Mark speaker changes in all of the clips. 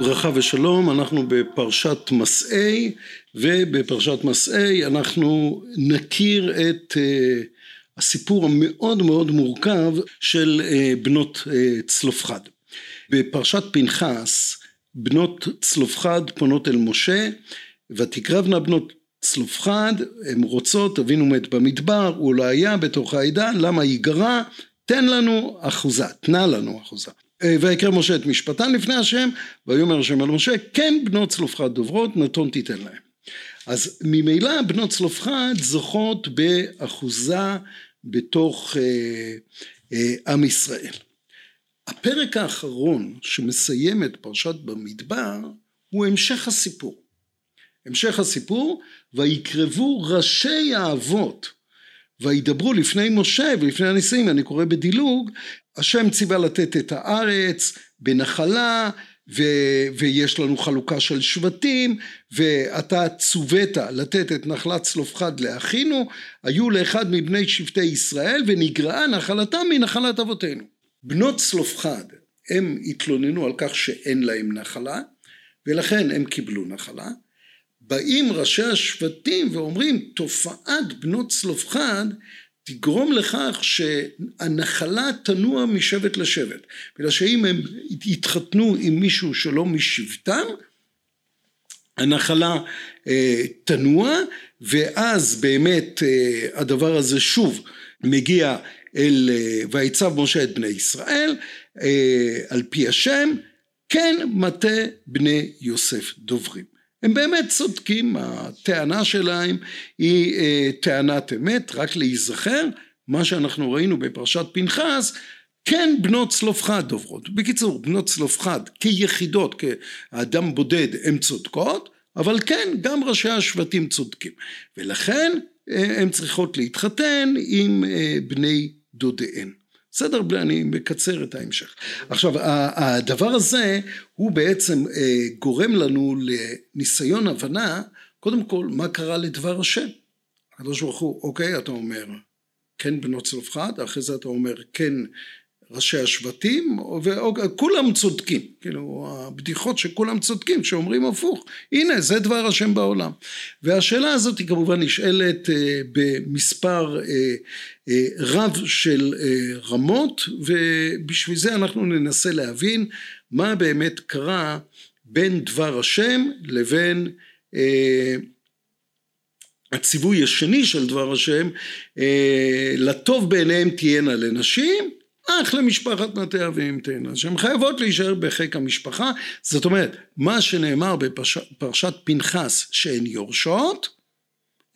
Speaker 1: ברכה ושלום, אנחנו בפרשת מסעי ובפרשת מסעי אנחנו נכיר את הסיפור המאוד מאוד מורכב של בנות צלופחד. בפרשת פנחס בנות צלופחד פונות אל משה ותקרבנה בנות צלופחד הן רוצות אבינו מת במדבר הוא לא היה בתוך העדה למה היא גרה תן לנו אחוזה תנה לנו אחוזה ויקרא משה את משפטן לפני השם ויאמר השם אל משה כן בנות צלופחד דוברות נתון תיתן להם. אז ממילא בנות צלופחד זוכות באחוזה בתוך אה, אה, עם ישראל. הפרק האחרון שמסיים את פרשת במדבר הוא המשך הסיפור. המשך הסיפור ויקרבו ראשי האבות וידברו לפני משה ולפני הנשיאים אני קורא בדילוג השם ציווה לתת את הארץ בנחלה ו, ויש לנו חלוקה של שבטים ואתה צוות לתת את נחלת צלופחד לאחינו היו לאחד מבני שבטי ישראל ונגרעה נחלתם מנחלת אבותינו. בנות צלופחד הם התלוננו על כך שאין להם נחלה ולכן הם קיבלו נחלה באים ראשי השבטים ואומרים תופעת בנות צלופחד תגרום לכך שהנחלה תנוע משבט לשבט. בגלל שאם הם יתחתנו עם מישהו שלא משבטם הנחלה אה, תנוע ואז באמת אה, הדבר הזה שוב מגיע אל אה, ויצב משה את בני ישראל אה, על פי השם כן מטה בני יוסף דוברים הם באמת צודקים הטענה שלהם היא אה, טענת אמת רק להיזכר מה שאנחנו ראינו בפרשת פנחס כן בנות צלופחד דוברות בקיצור בנות צלופחד כיחידות כאדם בודד הן צודקות אבל כן גם ראשי השבטים צודקים. ולכן הן צריכות להתחתן עם בני דודיהן בסדר אני מקצר את ההמשך. עכשיו הדבר הזה הוא בעצם גורם לנו לניסיון הבנה קודם כל מה קרה לדבר השם. הקדוש ברוך הוא אוקיי אתה אומר כן בנות צלופחד אחרי זה אתה אומר כן ראשי השבטים וכולם צודקים. כאילו הבדיחות שכולם צודקים שאומרים הפוך. הנה זה דבר השם בעולם. והשאלה הזאת היא כמובן נשאלת במספר רב של רמות ובשביל זה אנחנו ננסה להבין מה באמת קרה בין דבר השם לבין הציווי השני של דבר השם לטוב בעיניהם תהיינה לנשים אך למשפחת מטה אביהם תהיינה שהן חייבות להישאר בחיק המשפחה. זאת אומרת מה שנאמר בפרשת פנחס שהן יורשות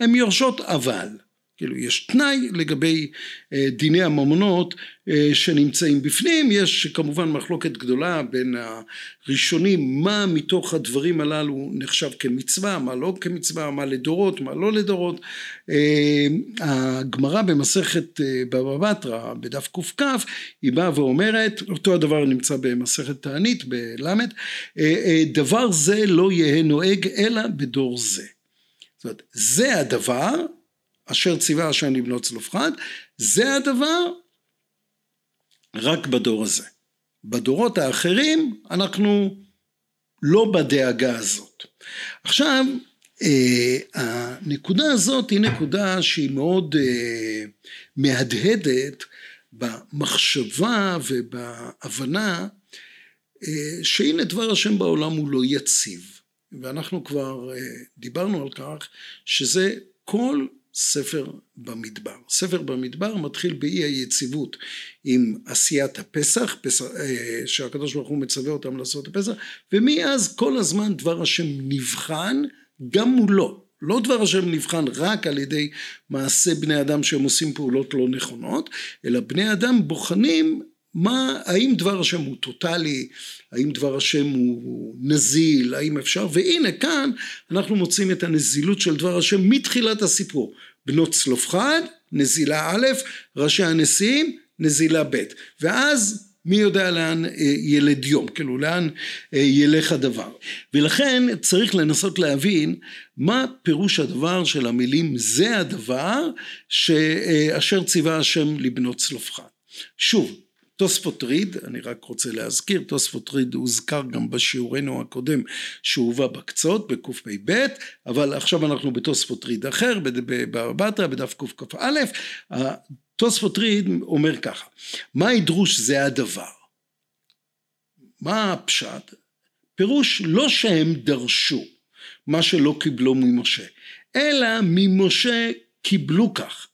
Speaker 1: הן יורשות אבל כאילו יש תנאי לגבי דיני הממונות שנמצאים בפנים. יש כמובן מחלוקת גדולה בין הראשונים מה מתוך הדברים הללו נחשב כמצווה מה לא כמצווה מה לדורות מה לא לדורות. הגמרא במסכת בבא בתרא בדף קכ היא באה ואומרת אותו הדבר נמצא במסכת תענית בלמד דבר זה לא יהא נוהג אלא בדור זה זאת אומרת זה הדבר אשר ציווה השם לבנות צלופחד. זה הדבר רק בדור הזה. בדורות האחרים אנחנו לא בדאגה הזאת. עכשיו הנקודה הזאת היא נקודה שהיא מאוד מהדהדת במחשבה ובהבנה שהנה דבר השם בעולם הוא לא יציב. ואנחנו כבר דיברנו על כך שזה כל ספר במדבר. ספר במדבר מתחיל באי היציבות עם עשיית הפסח, פסח, שהקדוש ברוך הוא מצווה אותם לעשות את הפסח, ומאז כל הזמן דבר השם נבחן גם מולו. לא דבר השם נבחן רק על ידי מעשה בני אדם שהם עושים פעולות לא נכונות, אלא בני אדם בוחנים מה, האם דבר השם הוא טוטאלי, האם דבר השם הוא נזיל, האם אפשר, והנה כאן אנחנו מוצאים את הנזילות של דבר השם מתחילת הסיפור, בנות צלופחד, נזילה א', ראשי הנשיאים, נזילה ב', ואז מי יודע לאן ילד יום, כאילו לאן ילך הדבר, ולכן צריך לנסות להבין מה פירוש הדבר של המילים זה הדבר שאשר ציווה השם לבנות צלופחד. שוב תוספות ריד, אני רק רוצה להזכיר, תוספות ריד הוזכר גם בשיעורנו הקודם שהובא בקצות בקפ"ב, אבל עכשיו אנחנו בתוספות ריד אחר, בבטרה, בדף קכ"א, תוספות ריד אומר ככה, מה ידרוש זה הדבר? מה הפשט? פירוש לא שהם דרשו מה שלא קיבלו ממשה, אלא ממשה קיבלו כך.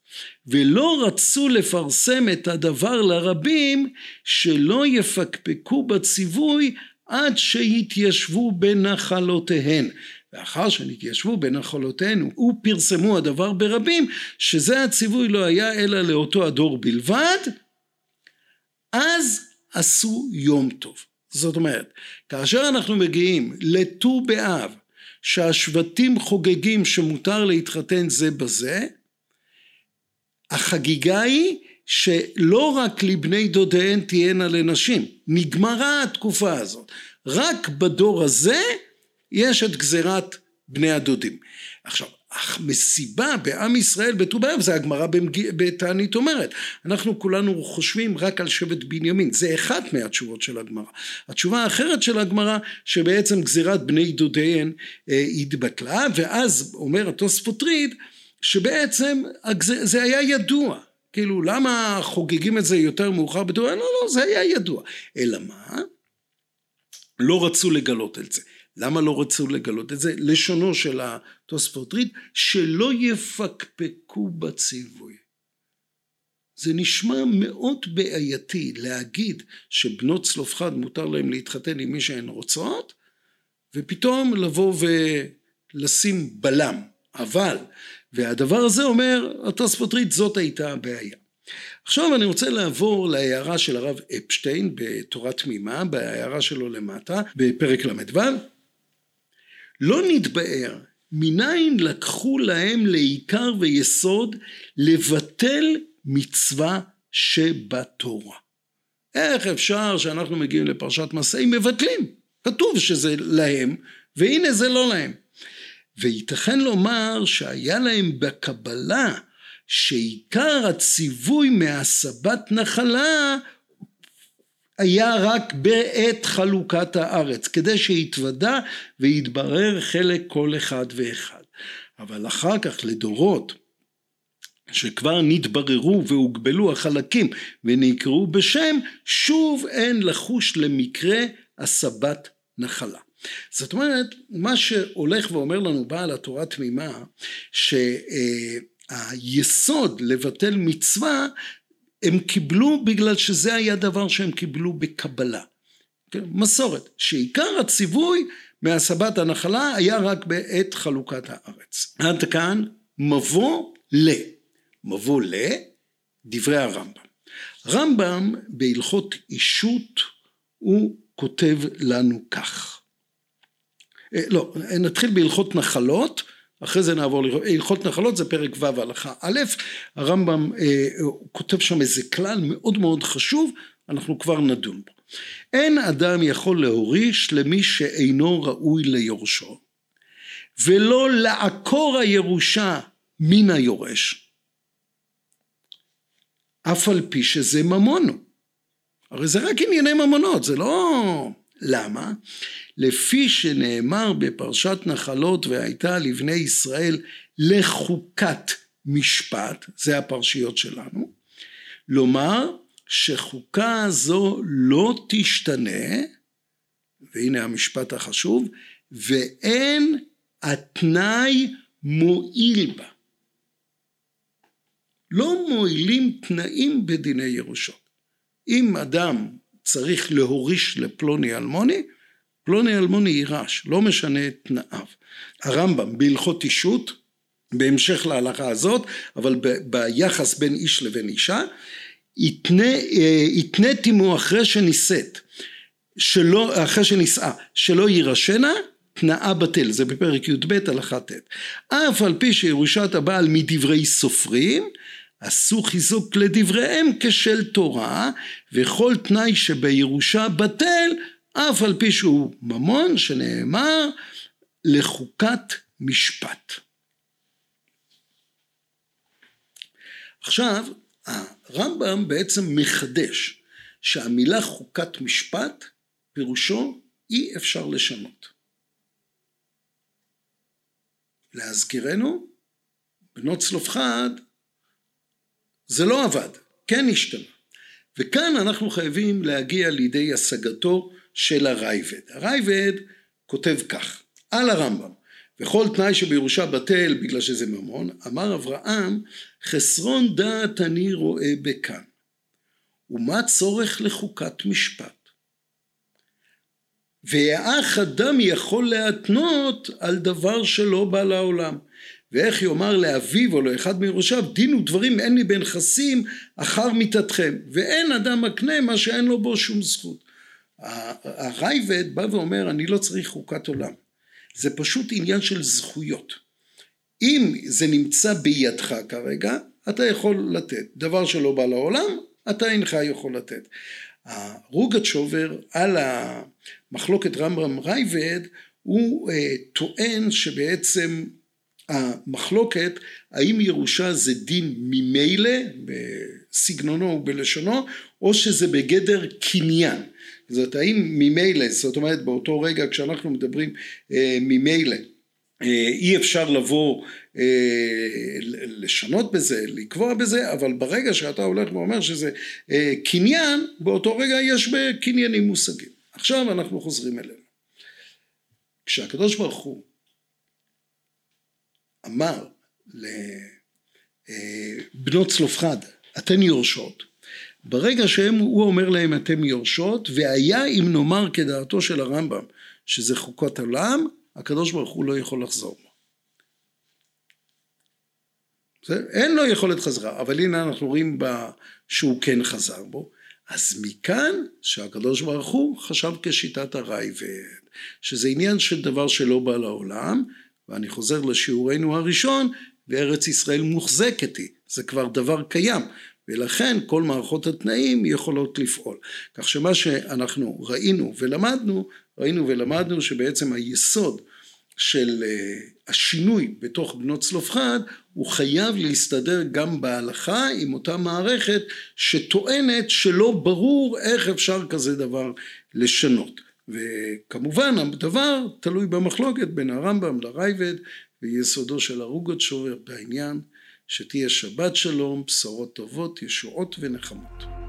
Speaker 1: ולא רצו לפרסם את הדבר לרבים שלא יפקפקו בציווי עד שיתיישבו בנחלותיהן. ואחר שנתיישבו בנחלותיהן ופרסמו הדבר ברבים שזה הציווי לא היה אלא לאותו הדור בלבד אז עשו יום טוב. זאת אומרת כאשר אנחנו מגיעים לט"ו באב שהשבטים חוגגים שמותר להתחתן זה בזה החגיגה היא שלא רק לבני דודיהן תהיינה לנשים, נגמרה התקופה הזאת, רק בדור הזה יש את גזירת בני הדודים. עכשיו המסיבה בעם ישראל בט"ו באב זה הגמרא בתענית אומרת. אנחנו כולנו חושבים רק על שבט בנימין. זה אחת מהתשובות של הגמרא. התשובה האחרת של הגמרא שבעצם גזירת בני דודיהן אה, התבטלה ואז אומר התוספות ריד שבעצם זה היה ידוע, כאילו למה חוגגים את זה יותר מאוחר בט"ו לא לא זה היה ידוע, אלא מה? לא רצו לגלות את זה, למה לא רצו לגלות את זה? לשונו של התוספות ריד שלא יפקפקו בציווי. זה נשמע מאוד בעייתי להגיד שבנות צלופחד מותר להם להתחתן עם מי שהן רוצות ופתאום לבוא ולשים בלם אבל והדבר הזה אומר התוספות ריד זאת הייתה הבעיה. עכשיו אני רוצה לעבור להערה של הרב אפשטיין בתורה תמימה, בהערה שלו למטה, בפרק ל"ו. לא נתבאר מניין לקחו להם לעיקר ויסוד לבטל מצווה שבתורה. איך אפשר שאנחנו מגיעים לפרשת מסעים מבטלים? כתוב שזה להם והנה זה לא להם. וייתכן לומר שהיה להם בקבלה שעיקר הציווי מהסבת נחלה היה רק בעת חלוקת הארץ, כדי שיתוודע ויתברר חלק כל אחד ואחד. אבל אחר כך לדורות שכבר נתבררו והוגבלו החלקים ונקראו בשם, שוב אין לחוש למקרה הסבת נחלה. זאת אומרת, מה שהולך ואומר לנו בעל התורה תמימה, שהיסוד לבטל מצווה, הם קיבלו בגלל שזה היה דבר שהם קיבלו בקבלה. כן? מסורת, שעיקר הציווי מהסבת הנחלה היה רק בעת חלוקת הארץ. עד כאן מבוא ל. מבוא ל, דברי הרמב"ם. רמב"ם בהלכות אישות הוא כותב לנו כך לא, נתחיל בהלכות נחלות, אחרי זה נעבור להלכות נחלות זה פרק ו' הלכה א', הרמב"ם אה, כותב שם איזה כלל מאוד מאוד חשוב, אנחנו כבר נדון בו. אין אדם יכול להוריש למי שאינו ראוי ליורשו, ולא לעקור הירושה מן היורש, אף על פי שזה ממונו. הרי זה רק ענייני ממונות, זה לא... למה? לפי שנאמר בפרשת נחלות והייתה לבני ישראל לחוקת משפט, זה הפרשיות שלנו, לומר שחוקה זו לא תשתנה, והנה המשפט החשוב, ואין התנאי מועיל בה. לא מועילים תנאים בדיני ירושות. אם אדם צריך להוריש לפלוני אלמוני, פלוני אלמוני יירש, לא משנה את תנאיו. הרמב"ם בהלכות אישות, בהמשך להלכה הזאת, אבל ב, ביחס בין איש לבין אישה, התניתי מו אחרי שנישאת, שלא, אחרי שנישאה, שלא יירשנה, תנאה בטל, זה בפרק י"ב הלכה ט'. אף על פי שירושת הבעל מדברי סופרים, עשו חיזוק לדבריהם כשל תורה, וכל תנאי שבירושה בטל, אף על פי שהוא ממון שנאמר לחוקת משפט. עכשיו הרמב"ם בעצם מחדש שהמילה חוקת משפט פירושו אי אפשר לשנות. להזכירנו, בנות צלופחד זה לא עבד, כן השתנה. וכאן אנחנו חייבים להגיע לידי השגתו של הרייבד. הרייבד כותב כך, על הרמב"ם, וכל תנאי שבירושה בטל בגלל שזה ממון, אמר אברהם, חסרון דעת אני רואה בכאן. ומה צורך לחוקת משפט? ואח אדם יכול להתנות על דבר שלא בא לעולם. ואיך יאמר לאביו או לאחד מיורשיו דין ודברים אין לי בנכסים אחר מיתתכם ואין אדם מקנה מה שאין לו בו שום זכות. הרייבד בא ואומר אני לא צריך חוקת עולם. זה פשוט עניין של זכויות. אם זה נמצא בידך כרגע אתה יכול לתת. דבר שלא בא לעולם אתה אינך יכול לתת. הרוגצ'ובר על המחלוקת רמב"ם רייבד הוא אה, טוען שבעצם המחלוקת האם ירושה זה דין ממילא בסגנונו ובלשונו או שזה בגדר קניין זאת האם ממילא זאת אומרת באותו רגע כשאנחנו מדברים אה, ממילא אה, אי אפשר לבוא אה, לשנות בזה, לקבוע בזה, אבל ברגע שאתה הולך ואומר שזה אה, קניין, באותו רגע יש בקניינים מושגים. עכשיו אנחנו חוזרים אלינו. כשהקדוש ברוך הוא אמר לבנות צלופחד, אתן יורשות, ברגע שהוא אומר להם אתם יורשות, והיה אם נאמר כדעתו של הרמב"ם שזה חוקות עולם, הקדוש ברוך הוא לא יכול לחזור בו. אין לו יכולת חזרה, אבל הנה אנחנו רואים בה שהוא כן חזר בו. אז מכאן שהקדוש ברוך הוא חשב כשיטת הרייבד, שזה עניין של דבר שלא בא לעולם, ואני חוזר לשיעורנו הראשון, וארץ ישראל מוחזקת היא, זה כבר דבר קיים, ולכן כל מערכות התנאים יכולות לפעול. כך שמה שאנחנו ראינו ולמדנו, ראינו ולמדנו שבעצם היסוד של אה, השינוי בתוך בנות צלופחד הוא חייב להסתדר גם בהלכה עם אותה מערכת שטוענת שלא ברור איך אפשר כזה דבר לשנות וכמובן הדבר תלוי במחלוקת בין הרמב"ם לרייבד ויסודו של הרוגות שובר בעניין שתהיה שבת שלום, בשורות טובות, ישועות ונחמות.